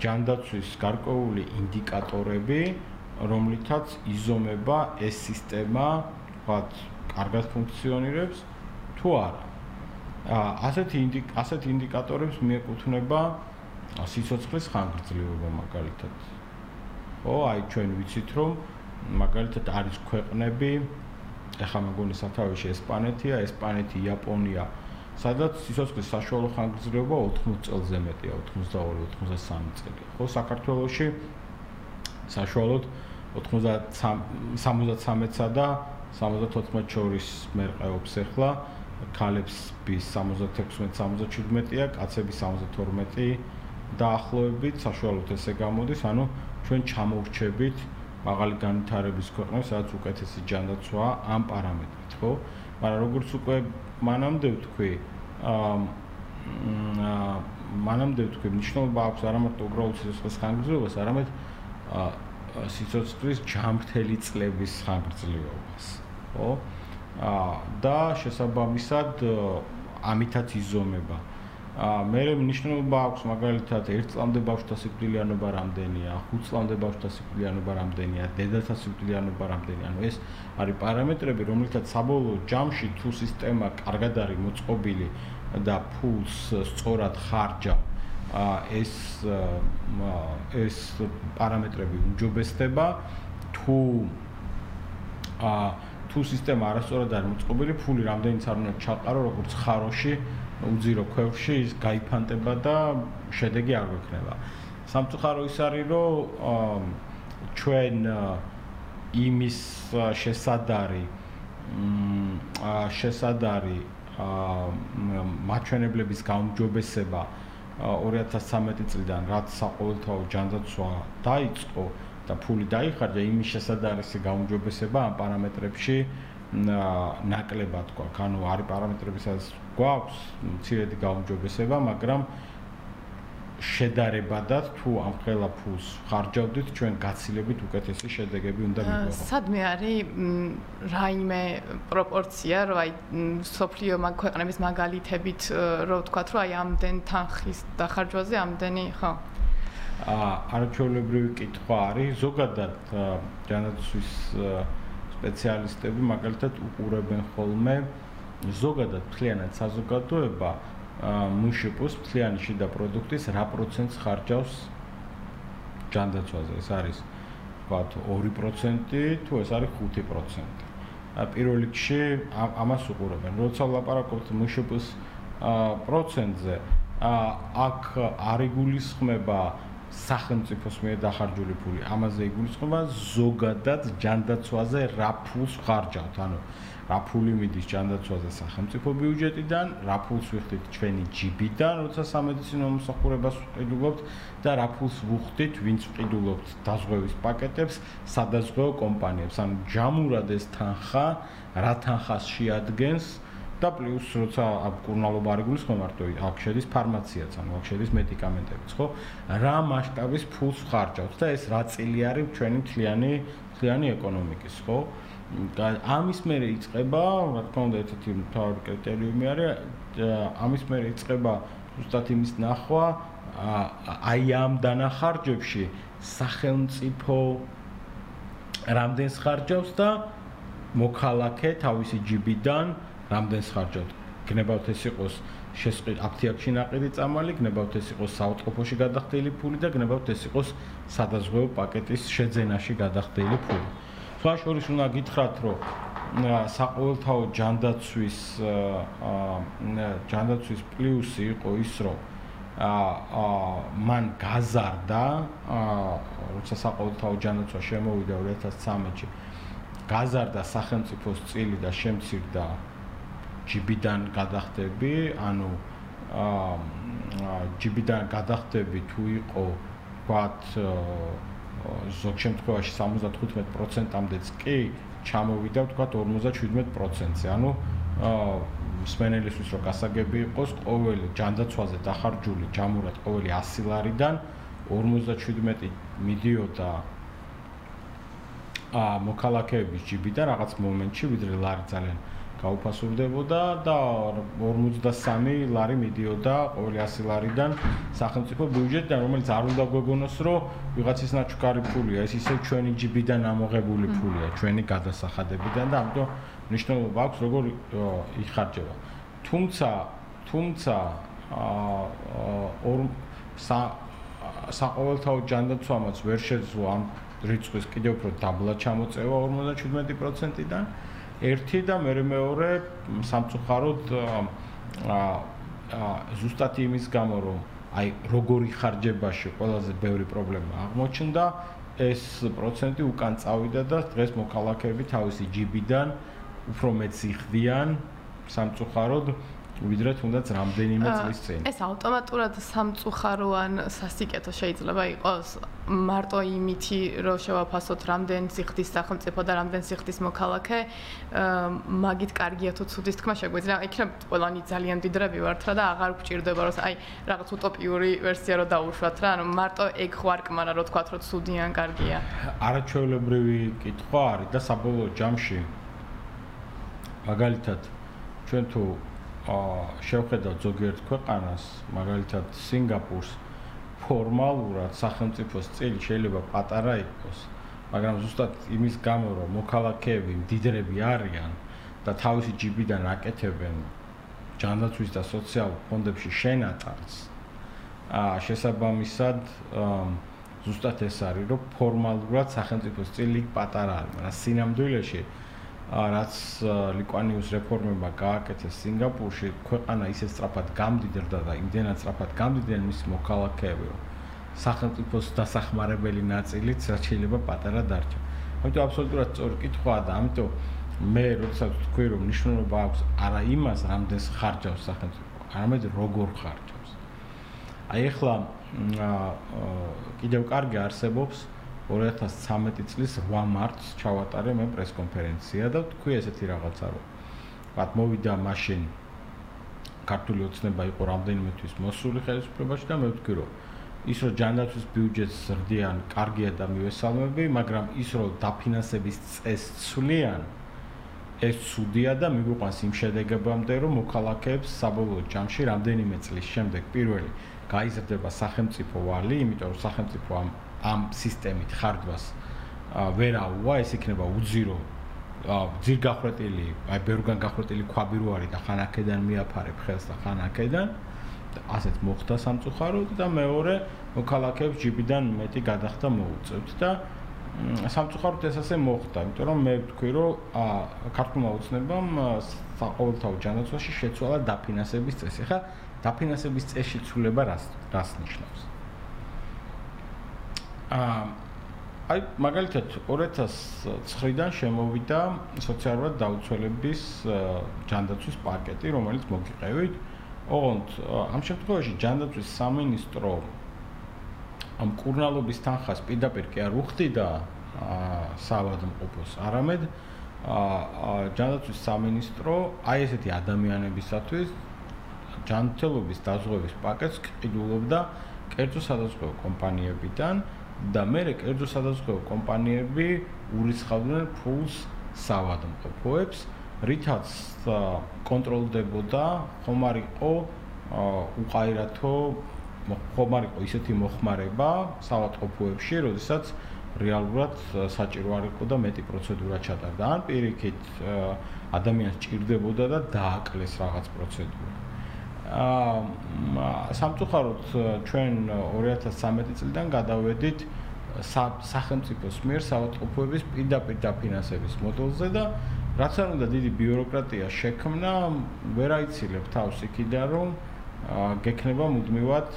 ჯანდაცვის გარკვეული ინდიკატორები, რომლითაც იზომება ეს სისტემა, ვთქვათ, კარგად ფუნქციონირებს თუ არა. ასეთი ასეთი ინდიკატორებს მიეკუთვნება სიცოცხლის ხანგრძლივობა მაგალითად. ხო, აი ჩვენ ვიცით რომ მაგალითად არის ქვეყნები, ეხლა მეგონი სათავეში ესპანეთია, ესპანეთი, იაპონია, სადაც სიცოცხლის საშუალო ხანგრძლივობა 80 წელზე მეტია, 82-83 წელი. ხო, საქართველოში საშუალოდ 93-63-სა და 74 შორის მერყეობს ახლა ქალებს 76-77-ია, კაცების 72 დაახლოებით საშუალოდ ესე გამოდის, ანუ ჩვენ ჩამოვრჩებით მაღალი განვითარების ქვეყნებს, სადაც უკეთესი ჯანდაცვა ამ პარამეტრით, ხო? მაგრამ როგორც უკვე მანამდე ვთქვი, აა მანამდე ვთქვი, მნიშვნელობა აქვს არა მარტო უბრალოდ სიცოცხლის ხანგრძლივობას, არამედ სიცოცხლის ჯანმრთელი წლების ხანგრძლივობას, ხო? აა და შესაბამისად ამითაც იზომება. აა მე მნიშვნელობა აქვს მაგალითად 1 წლამდე ბავშვთა სიკვდილიანობა რამდენია, 5 წლამდე ბავშვთა სიკვდილიანობა რამდენია, დედათა სიკვდილიანობა რამდენია. ანუ ეს არის პარამეტრები, რომლითაც საბოლოო ჯამში თუ სისტემა კარგად არის მოწყობილი და ფულს სწორად ხარჯა, ეს ეს პარამეტრები უმჯობესდება თუ თუ სისტემა არასწორად არის მოწყობილი, ფული რამდენიც არ უნდა ჩაყარო, როგორც ხაროში უძირო ქვევრში ის გაიფანტება და შედეგი არ გვექნება. სამწუხარო ის არის, რომ ჩვენ იმის შესადარი შესადარი მაჩვენებლების გაუმჯობესება 2013 წლიდან რაც საყოველთაო ჯანდაცვა დაიწყო და ფული დაიხარჯა იმის შესადარისი გაუმჯობესება ამ პარამეტრებში ნაკლებად გვაქვს. ანუ არის პარამეტრებისაც გვაქვს მცირედი გაუმჯობესება, მაგრამ შედარებადად თუ ამ ხელა ფულს ხარჯავდით, ჩვენ გაცილებით უკეთესი შედეგები უნდა მიგვეღო. სადმე არის რაიმე პროპორცია, რომ აი სოფლიო მაგ ქვეყნების მაგალითებით რო ვთქვათ, რომ აი ამდენ თანხის დახარჯვაზე ამდენი, ხო? აა არჩეულებრივი კითხვა არის ზოგადად ჯანაცვის სპეციალისტები მაგალითად უყურებენ ხოლმე ზოგადად მთლიანად საზოგადოება მუშიპოს მთლიანი შიდა პროდუქტის რა პროცენტს ხარჯავს ჯანდაცვაზე ეს არის ვთქვათ 2% თუ ეს არის 5%. ა პირველ რიგში ამას უყურებენ. როცა ლაპარაკობთ მუშიპოს პროცენტზე, აქ არიგულისხმება სახელმწიფოს მიერ დახარჯული ფული. ამაზე იგულისხმება ზოგადად ჯანდაცვაზე რა ფულს ხარჯავთ. ანუ რა ფული მიდის ჯანდაცვაზე სახელმწიფო ბიუჯეტიდან, რა ფულს ვიხდით ჩვენი ჯიბიდან, როცა სამედიცინო მომსახურებას ვყიდულობთ და რა ფულს ვუხდით, ვინც ვყიდულობთ დაზღვევის პაკეტებს სადაზღვეო კომპანიებს. ანუ ჯამურად ეს თანხა რა თანხას შეადგენს და პლუს როცა აკურნალობა არ იგულისხმება მარტო აქ შედის ფარმაციაც, ანუ აქ შედის მედიკამენტებიც, ხო? რა მასშტაბის ფულს ხარჯავთ და ეს რა წილი არის ჩვენი მთლიანი მთლიანი ეკონომიკის, ხო? ამის მერე იწება, რა თქმა უნდა, ერთ-ერთი მთავარი კრიტერიუმი არის ამის მერე იწება ზუსტად იმის ნახვა აი ამ დანახარჯებში სახელმწიფო რამდენს ხარჯავს და მოქალაქე თავისი ჯიბიდან რამდენს ხარჯავს. გნებავთ ეს იყოს შესყიდ აფთიაქში ნაყიდი წამალი, გნებავთ ეს იყოს საავტოფოში გადახდილი ფული და გნებავთ ეს იყოს სადაზღვეო პაკეტის შეძენაში გადახდილი ფული. სხვა შორის უნდა გითხრათ, რომ საყოველთაო ჯანდაცვის ჯანდაცვის პლუსი იყო ის, რომ ა მან გაზარდა, როცა საყოველთაო ჯანდაცვა შემოვიდა 2013-ში, გაზარდა სახელმწიფოს წილი და შემცირდა ჯიბიდან გადახდები, ანუ ა ჯიბიდან გადახდები თუ იყო, ვთქვათ, ზოგ შემთხვევაში 75%-ამდეც კი ჩამოვიდა თქვა 57%-ზე. ანუ სპენელისთვის რო გასაგები იყოს, ყოველი ჯანდაცვაზე დახარჯული ჯამურად ყოველი 100 ლარიდან 57 მიდიოდა აა მოქალაქეების ჯიბიდან რაღაც მომენტში ვიდრე ლარი ძალიან გაუფასურდებოდა და 53 ლარი მიდიოდა ყოველი 100 ლარიდან სახელმწიფო ბიუჯეტიდან, რომელიც არ უნდა გვეგონოს, რომ ვიღაცის ნაჩქარი ფულია, ეს ისე ჩვენი ჯიბიდან ამოღებული ფულია, ჩვენი გადასახადებიდან და ამიტომ ნიშნულობა აქვს, როგორ იხარჯება. თუმცა, თუმცა აა საყოველთაო ჯანდაცვამაც ვერ შეძლო ამ რიცხვის კიდევ უფრო დაბლა ჩამოწევა 57%-დან. ერთი და მე მეორე სამწუხაროდ აა ზუსტად იმის გამო რომ აი როგორი ხარჯებაში ყველაზე ბევრი პრობლემა აღმოჩნდა ეს პროცენტი უკან წავიდა და დღეს მოქალაქეები თავისი ჯიბიდან უფრო მეც იხდიან სამწუხაროდ ვიდრე თუნდაც რამდენიმე წლის წინ. ეს ავტომატურად სამწუხაროან სასიკეთო შეიძლება იყოს მარტო იმითი, რომ შევაფასოთ რამდენ სიხდის სახელმწიფო და რამდენ სიხდის მოქალაქე, მაგით კარგია თუ ცუდის თქმა შეგვიძლია. იქნებ ყველანი ძალიან დიდრები ვართ რა და აღარ გვჭირდება რომ აი რაღაც უტოპიური ვერსია რო დაუშვათ რა, ანუ მარტო ეგ ხვარკმანა რო თქვათ რომ ცუდიან კარგია. არაჩვეულებრივი კითხვა არის და საბოლოო ჯამში მაგალითად ჩვენ თუ შევხედავთ ზოგიერთ ქვეყანას, მაგალითად სინგაპურს, ფორმალურად სახელმწიფოს წილი შეიძლება პატარა იყოს, მაგრამ ზუსტად იმის გამო, რომ მოქალაქეები მდიდრები არიან და თავისი ჯიბიდან აკეთებენ ჯანდაცვის და სოციალურ ფონდებში შენატარს, აა შესაბამისად ზუსტად ეს არის, რომ ფორმალურად სახელმწიფოს წილი პატარა არის, მაგრამ სინამდვილეში რაც ლიკვანიუს რეფორმება გააკეთეს სინგაპურში, ქვეყანა ისე სწრაფად გამდიდრდა და იმდენად სწრაფად გამდიდნენ მის მოქალაქეები, რომ სახელმწიფოს დასახმარებელი ნაწილიც შეიძლება პატარა დარჩა. ამიტომ აბსოლუტურად სწორი კითხვაა და ამიტომ მე როდესაც თქვი რომ ნიშნულობა აქვს არა იმას, რამდენს ხარჯავს სახელმწიფო, არამედ როგორ ხარჯავს. აი ახლა კიდევ კარგი არსებობს 2013 წლის 8 მარტს ჩავატარე მე პრესკონფერენცია და თქვი ესეთი რაღაცა რომ ვთქვათ მოვიდა მაშინ ქართული ოცნება იყო რამდენიმე თვის მოსული ხელისუფლებაში და მე ვთქვი რომ ის რომ ჯანდაცვის ბიუჯეტს ზრდიან კარგია და მივესალმები მაგრამ ის რომ დაფინანსების წეს ცვლიან ეს ცუდია და მიგვიყვანს იმ შედეგებამდე რომ მოქალაქეებს საბოლოო ჯამში რამდენიმე წლის შემდეგ პირველი გაიზრდება სახელმწიფო ვალი იმიტომ რომ სახელმწიფო ამ ამ სისტემით ხარდვას ვერაუა, ეს იქნება უძირო ძირგახრეტილი, აი ბევრგან გახრეტილი ქვაბი რო არის და ხან აქედან მიაფარებ ხელს და ხან აქედან ასეთ მოხდა სამწუხაროდ და მეორე მოქალაქეებს ჯიბიდან მეტი გადახდა მოუწევთ და სამწუხაროდ ეს ასე მოხდა, იმიტომ რომ მე ვთქვი, რომ ქართულმა უცნებამ საყოველთაო ჯანაცვაში შეცვალა დაფინანსების წესი. ხა დაფინანსების წესში ცვლილება რას რას ნიშნავს? აი მაგალითად 2009-დან შემოვიდა სოციალურად დაუცველების ჯანდაცვის პაკეტი, რომელიც მოგიყევით. ოღონდ ამ შემთხვევაში ჯანდაცვის სამინისტრო ამ კურნალობის თანხას პირდაპირ კი არ უხდიდა საავადმყოფოს, არამედ ჯანდაცვის სამინისტრო აი ესეთი ადამიანებისათვის ჯანმრთელობის დაზღვევის პაკეტს ყიდულობდა კერძო სადაზღვევო კომპანიებიდან და მე კერძო სადაზღვევო კომპანიები ურიცხავდნენ ფულს საავადმყოფოებს რითაც კონტროლდებოდა ხომ არ იყო უყაირათო ხომ არ იყო ისეთი მოხმარება საავადმყოფოებში, როდესაც რეალურად საჭირო არ იყო და მეტი პროცედურა ჩატარდა. ან პირიქით ადამიანს ჭირდებოდა და დააკლეს რაღაც პროცედურა. აა სამწუხაროდ ჩვენ 2013 წლიდან გადავედით სახელმწიფოს მიერ საავადმყოფოების პირდაპირ დაფინანსების მოდელზე და რაც არ უნდა დიდი ბიუროკრატია შექმნა, ვერ აიცილებ თავს იქიდან რომ გექნება მუდმივად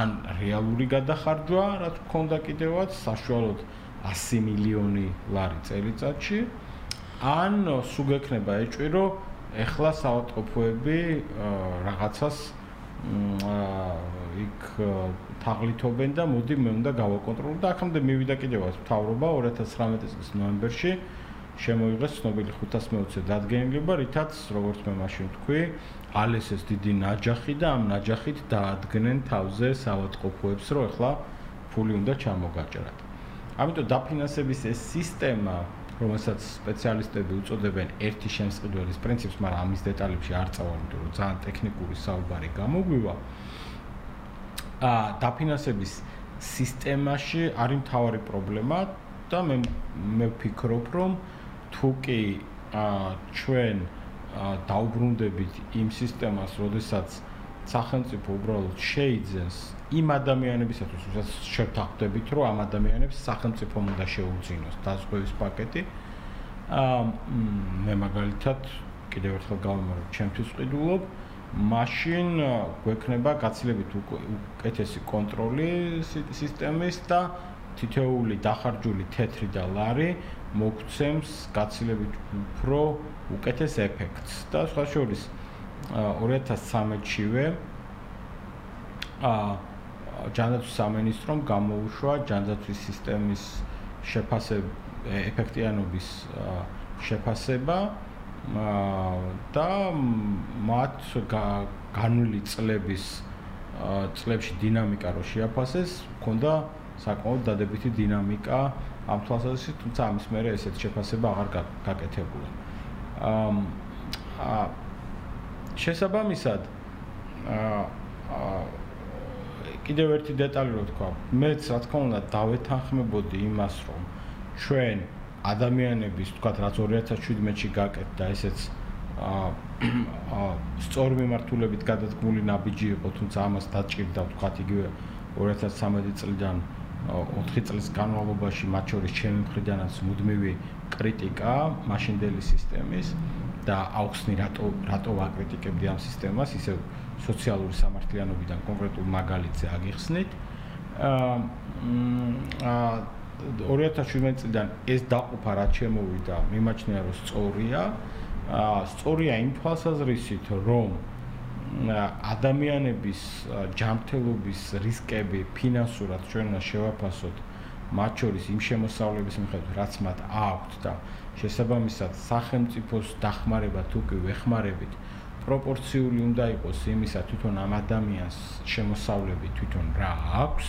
ან რეალური გადახარჯვა, რაც მქონდა კიდევაც საშუალოდ 100 მილიონი ლარი წელიწადში, ან სულ გექნება ეჭვირო ეხლა საავადმყოფოები რაღაცას იქ თაღლითობენ და მოდი მე უნდა გავაკონტროლო და აქამდე მივიდა კიდევაც მთავრობა 2019 წლის ნოემბერში შემოიღეს ცნობილი 520 დადგენილება, რითაც როგორც მე მაშინ თქვი, ალესეს დიდი ნაჯახი და ამ ნაჯახით დაადგენენ თავზე საავადმყოფოებს, რომ ეხლა ფული უნდა ჩამოგაჭრათ. ამიტომ დაფინანსების ეს სისტემა, რომელსაც სპეციალისტები უწოდებენ ერთი შემსყიდველის პრინციპს, მაგრამ ამის დეტალებში არ წავალ, იმიტომ რომ ძალიან ტექნიკური საუბარი გამოგვივა. ა დაფინანსების სისტემაში არის მთავარი პრობლემა და მე მე ვფიქრობ, რომ თუ კი ჩვენ დაუბრუნდებით იმ სისტემას, როდესაც სახელმწიფო უბრალოდ შეიძენს იმ ადამიანებისათვის, ვისაც შევთანხმდებით, რომ ამ ადამიანებს სახელმწიფო უნდა შეუძინოს დაზღვევის პაკეტი. აა მე მაგალითად კიდევ ერთხელ გავიმარჯვებ, ჩემთვის ვყიდულობ, მაშინ გვექნება გაცილებით უკეთესი კონტროლი სისტემის და თითოეული დახარჯული თეთრი და ლარი მოგცემს გაცილებით უფრო უკეთეს ეფექტს და სხვა შორის 2013-შივე ა ჯანდაცვის სამინისტრომ გამოუშვა ჯანდაცვის სისტემის შეფასება ეფექტიანობის შეფასება და მათ განვლილი წლების წლებში დინამიკა რო შეაფასეს, ჰქონდა საკმაოდ დადებითი დინამიკა ამ თვალსაზრისით, თუმცა ამის მერე ესეთ შეფასება აღარ გაკეთებულა. აა შესაბამისად აა კიდევ ერთი დეტალი რო თქვა, მეც რა თქმა უნდა დავეთანხმებოდი იმას, რომ ჩვენ ადამიანების, თქვა რაც 2017-ში გაკეთდა, ესეც აა სწორი მიმართულებით გადადგმული ნაბიჯი იყო, თუმცა ამას დაჭირდა, თქვა იგივე 2013 წლიდან 4 წლის განმავლობაში მათ შორის ჩემი მხრიდანაც მუდმივი კრიტიკა მაშინდელი სისტემის და აუხსნი რატო რატო ვაკრიტიკებდი ამ სისტემას ისე სოციალური სამართლიანობიდან კონკრეტულ მაგალითზე აგიხსნით. აა 2017 წლიდან ეს დაყოფა რაც შემოვიდა მიმაჩნია რომ სწორია. აა სწორია იმ თვალსაზრისით რომ ადამიანების ჯანმრთელობის რისკები ფინანსურად ჩვენ უნდა შევაფასოთ მათ შორის იმ შემოსავლების მიხედვით რაც მათ აქვთ და შესაბამისად სახელმწიფოს დახმარება თუ კი ვეხმარებით პროპორციული უნდა იყოს იმისა თვითონ ამ ადამიანს შემოსავლები თვითონ რა აქვს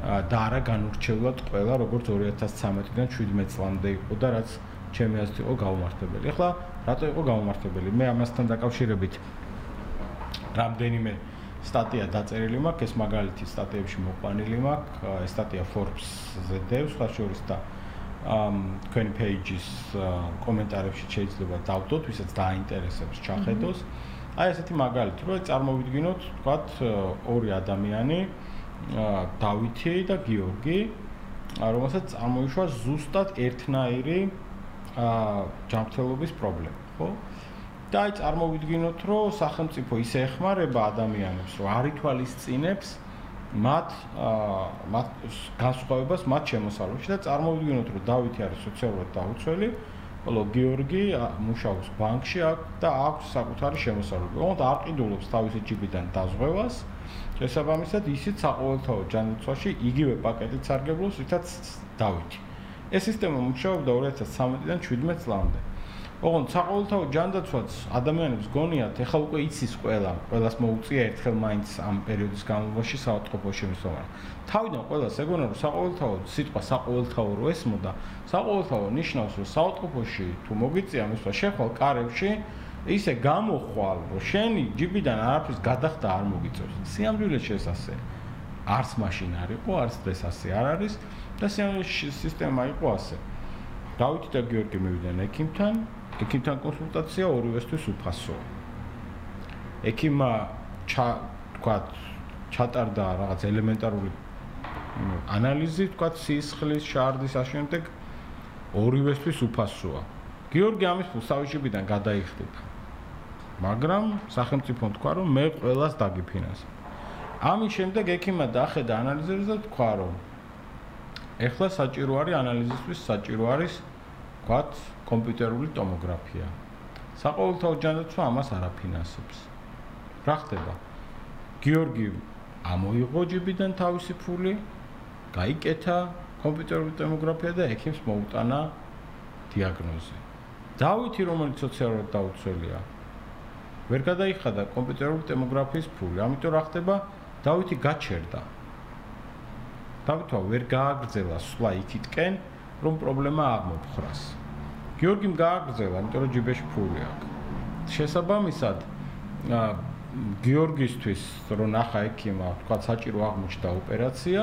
და არა განურჩეულად ყველა როგორც 2013-დან 17 წლამდე იყო და რაც ჩემი აზრით იყო გაუმართებელი. ეხლა რატო იყო გაუმართებელი? მე ამასთან დაკავშირებით რამდენიმე სტატია დაწერილი მაქვს, ეს მაგალითი სტატიებში მოყვანილი მაქვს, ეს სტატია Forbes-ზე დევს, სხვა შორის და ამ თქვენი page-ის კომენტარებში შეიძლება დავდოთ, ვისაც დაინტერესებს ჩახედოს. აი ესეთი მაგალითი, რომ წარმოვიდგინოთ, თქვათ ორი ადამიანი, დავითი და გიორგი, რომელსაც წარმოიშვა ზუსტად ერთნაირი აა ჯანმრთელობის პრობლემა, ხო? და აი წარმოვიდგინოთ, რომ სახელმწიფო ისე ეხმარება ადამიანებს, რომ არ ითვალისწინებს მათ მათ განსხვავებას მათ შემოსავლებში და წარმოვიდგინოთ რომ დავითი არის სოციალურად დაუცველი, ხოლო გიორგი მუშაობს ბანკში და აქვს საკუთარი შემოსავლები. თუმცა არ ყიდულობს თავისი ჯიბიდან დაზღვევას. შესაბამისად, ისიც საყოველთაო ჯანმრთელობაში იგივე პაკეტით სარგებლობს, ვისაც დავითი. ეს სისტემა მუშაობდა 2013-დან 17 წლამდე. ოღონდ საყოველთაო ჯანდაცვაც ადამიანებს გონიათ, ეხლა უკვე იცის ყველა, ყველას მოუწია ერთხელ მაინც ამ პერიოდის განმავლობაში საავადმყოფოში მისვლა. თავიდან ყველას ეგონა რომ საყოველთაო სიტყვა საყოველთაო რო ესმოდა, საყოველთაო ნიშნავს რომ საავადმყოფოში თუ მოგიწია მისვლა შეხვალ კარებში ისე გამოხვალ, რომ შენი ჯიბიდან არაფრის გადახდა არ მოგიწევს. სიამბილეში ეს ასე. არც მაშინ არ იყო, არც დღეს ასე არ არის და სიამბილეში სისტემა იყო ასე. დავითი და გიორგი მივიდნენ ექიმთან, ექიმთან კონსულტაცია ორივესთვის უფასოა. ექიმმა ჩა თქვა ჩატარდა რაღაც ელემენტარული ანალიზი, თქვა სისხლის შარდის აშენდებ ორივესთვის უფასოა. გიორგი ამის ფულსავიჭიდან გადაიხდება. მაგრამ სახელმწიფო თქვა რომ მე ყველას დაგიფინანსებ. ამის შემდეგ ექიმმა დახედა ანალიზებს და თქვა რომ ეხლა საჭირო არის ანალიზისთვის საჭირო არის ვთქვათ, კომპიუტერული ტომოგრაფია. საყოველთაო ჯანდაცვა ამას არ აფინანსებს. რა ხდება? გიორგი ამოიღო ჯიბიდან თავისი ფული, გაიკეთა კომპიუტერული ტომოგრაფია და ექიმს მოუტანა დიაგნოზი. დავითი, რომელიც სოციალურად დაუცველია, ვერ გადაიხადა კომპიუტერული ტომოგრაფიის ფული, ამიტომ რა ხდება? დავითი გაჩერდა. დავითო ვერ გააგრძელა სვლა იქითკენ, რომ პრობლემა აღმოფხრას. გიორგიმ გააგრძელა, იმიტომ რომ ჯიბეში ფული აქვს. შესაბამისად, გიორგისთვის რო ნახა ექიმა, თქვა საჭირო აღმოჩნდა ოპერაცია,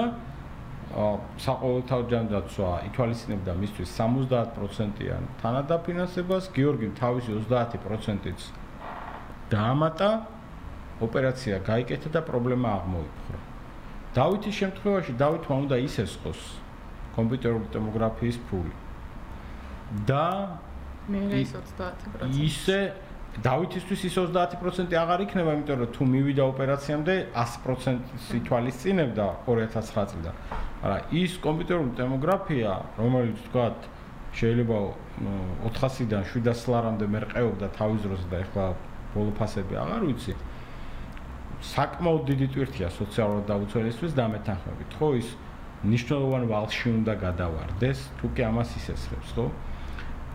საყოველთაო ჯანდაცვა ითვალისწინებდა მისთვის 70%-იან თანადაფინანსებას, გიორგიმ თავისი 30%-იც დაამატა, ოპერაცია გაიკეთა და პრობლემა აღმოიფხვრა. დავითის შემთხვევაში დავითმა უნდა ისესხოს კომპიუტერული ტომოგრაფიის ფული. და მე ის 30%. ისე დავითისთვის ის 30% აღარ იქნება, იმიტომ რომ თუ მივიდა ოპერაციამდე 100% სითვალისწინებდა 2009 წლიდან. არა, ის კომპიუტერული ტომოგრაფია, რომელიც თქვა შეიძლება 400-დან 700 ლარამდე მერყეობდა თავის დროზე და ეხლა ბოლო ფასები აღარ ვიცი. საკმაოდ დიდი ტვირთია სოციალურად დაუცველისთვის და მეთანხმებით. ხო ის ნიშნულოვან ვალში უნდა გადავარდეს, თუ კი ამას ისესხებს, ხო?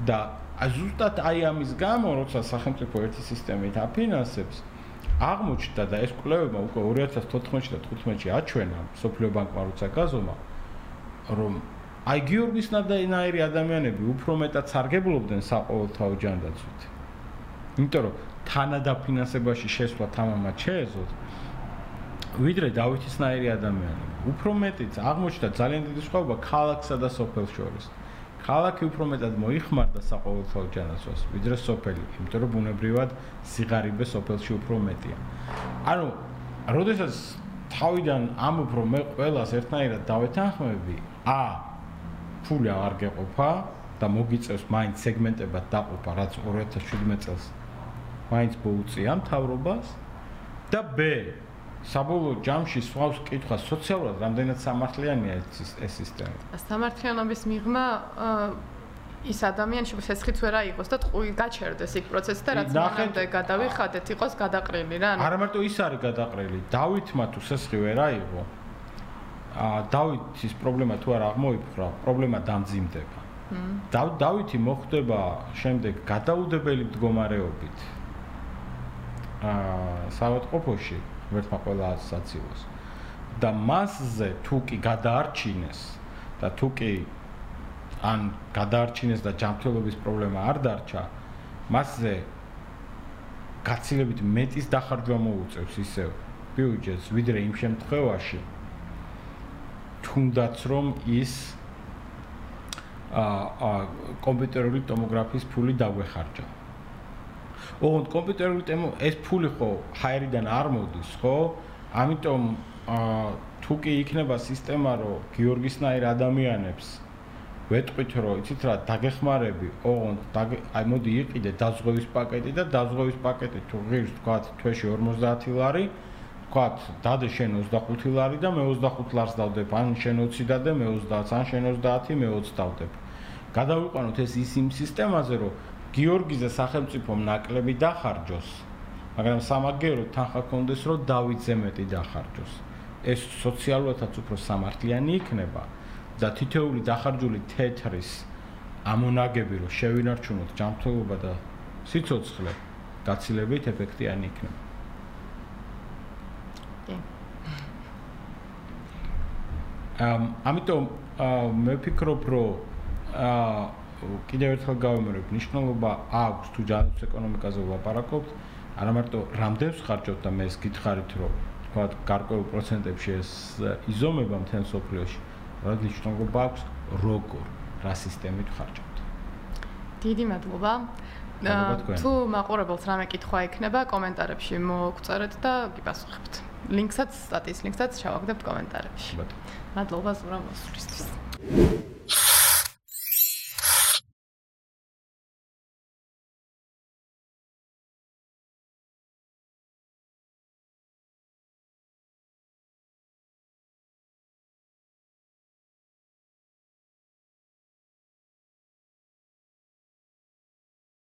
და ზუსტად აი ამის გამო, როცა სახელმწიფო ერთი სისტემით აფინანსებს, აღმოჩნდა და ეს კვლევება უკვე 2014 და 15-ში აჩვენა სოფლიო ბანკმა როცა გაზომა, რომ აი გიორგის ნადაინაირი ადამიანები უფრო მეტად სარგებლობდნენ საყოველთაო ჯანდაცვით. იმიტომ რომ თანადაფინანსებაში შესვლა თამამად შეეძლოთ, ვიდრე დავითისნაირი ადამიანები. უფრო მეტიც აღმოჩნდა ძალიან დიდი სხვაობა ქალაქსა და სოფელს შორის. ქალაქი უფრო მეტად მოიხმარდა საყოველთაო ჯანაცვას, ვიდრე სოფელი, იმიტომ რომ ბუნებრივად სიღარიბე სოფელში უფრო მეტია. ანუ, როდესაც თავიდან ამობ რომ მე ყველას ერთნაირად დავეთანხმები, ა ფული არ გეყოფა და მოგიწევს მაინც სეგმენტებად დაყოფა, რაც 2017 წელს მაინც მოუწია მთავრობას და ბ საბოლოო ჯამში სვავს კითხვა სოციალურად რამდენად სამართლიანია ეს სისტემა. სამართლიანობის მიღმა ის ადამიანი შეფესხით ვერა იყოს და ტყუი გაჩერდეს იქ პროცესი და რაც მანამდე გადავიხადეთ იყოს გადაყრილი რა. არა მარტო ის არის გადაყრილი, დავითმა თუ სესხი ვერა იყო. აა დავითის პრობლემა თუ არ აღმოიფხვრა, პრობლემა დამძიმდება. და დავითი მოხდება შემდეგ გადაუდებელი მდგომარეობით. აა საავადმყოფოში ღმერთმა ყველა საცივოს და მასზე თუ კი გადაარჩინეს და თუ კი ან გადაარჩინეს და ჯანმრთელობის პრობლემა არ დარჩა მასზე გაცილებით მეტის დახარჯვა მოუწევს ისევ ბიუჯეტს ვიდრე იმ შემთხვევაში თუნდაც რომ ის აა კომპიუტერული ტომოგრაფიის ფული დაგვეხარჯა. ოღონდ კომპიუტერული ტემო ეს ფული ხო ჰაერიდან არ მოდის, ხო? ამიტომ აა თუ კი იქნება სისტემა, რომ გიორგისნაირ ადამიანებს ვეტყვით, რომ იცით რა, დაგეხმარები, ოღონდ აი მოდი იყიდე დაზღვევის პაკეტი და დაზღვევის პაკეტი თუ ღირს თქვა თვეში 50 ლარი, თქვა დადე შენ 25 ლარი და მე 25 ლარს დავდებ, ან შენ 20 დადე, მე 30, ან შენ 30, მე 20 დავდებ. გადავიყვანოთ ეს ის იმ სისტემაზე, რომ გიორგიზე სახელმწიფომ ნაკლები დახარჯოს, მაგრამ სამაგერო თანხა კონდეს, რომ დავითზე მეტი დახარჯოს. ეს სოციალურადაც უფრო სამართლიანი იქნება და თითოეული დახარჯული თეთრის ამონაგები რომ შევინარჩუნოთ ჯანმრთელობა და სიცოცხლე გაცილებით ეფექტიანი იქნება. ამ ამიტომ მე ვფიქრობ რომ აა კიდევ ერთხელ გავიმეორებ ნიშნულობა აქვს თუ ჯანმრთელობის ეკონომიკაზე ვლაპარაკობთ არა მარტო რამდენს ხარჯობთ და მე ეს გითხარით რომ თქვა გარკვეულ პროცენტებში ეს იზომება მთელ სოფლიოში რა ნიშნულობა აქვს როგორ რა სისტემით ხარჯობთ? დიდი მადლობა. თუ მაყურებელს რამე კითხვა ექნება კომენტარებში მოგწერეთ და გიპასუხებთ. ლინკსაც სტატიის ლინკსაც შევაგდებთ კომენტარებში. მადლობა. ზურა მოსვლისთვის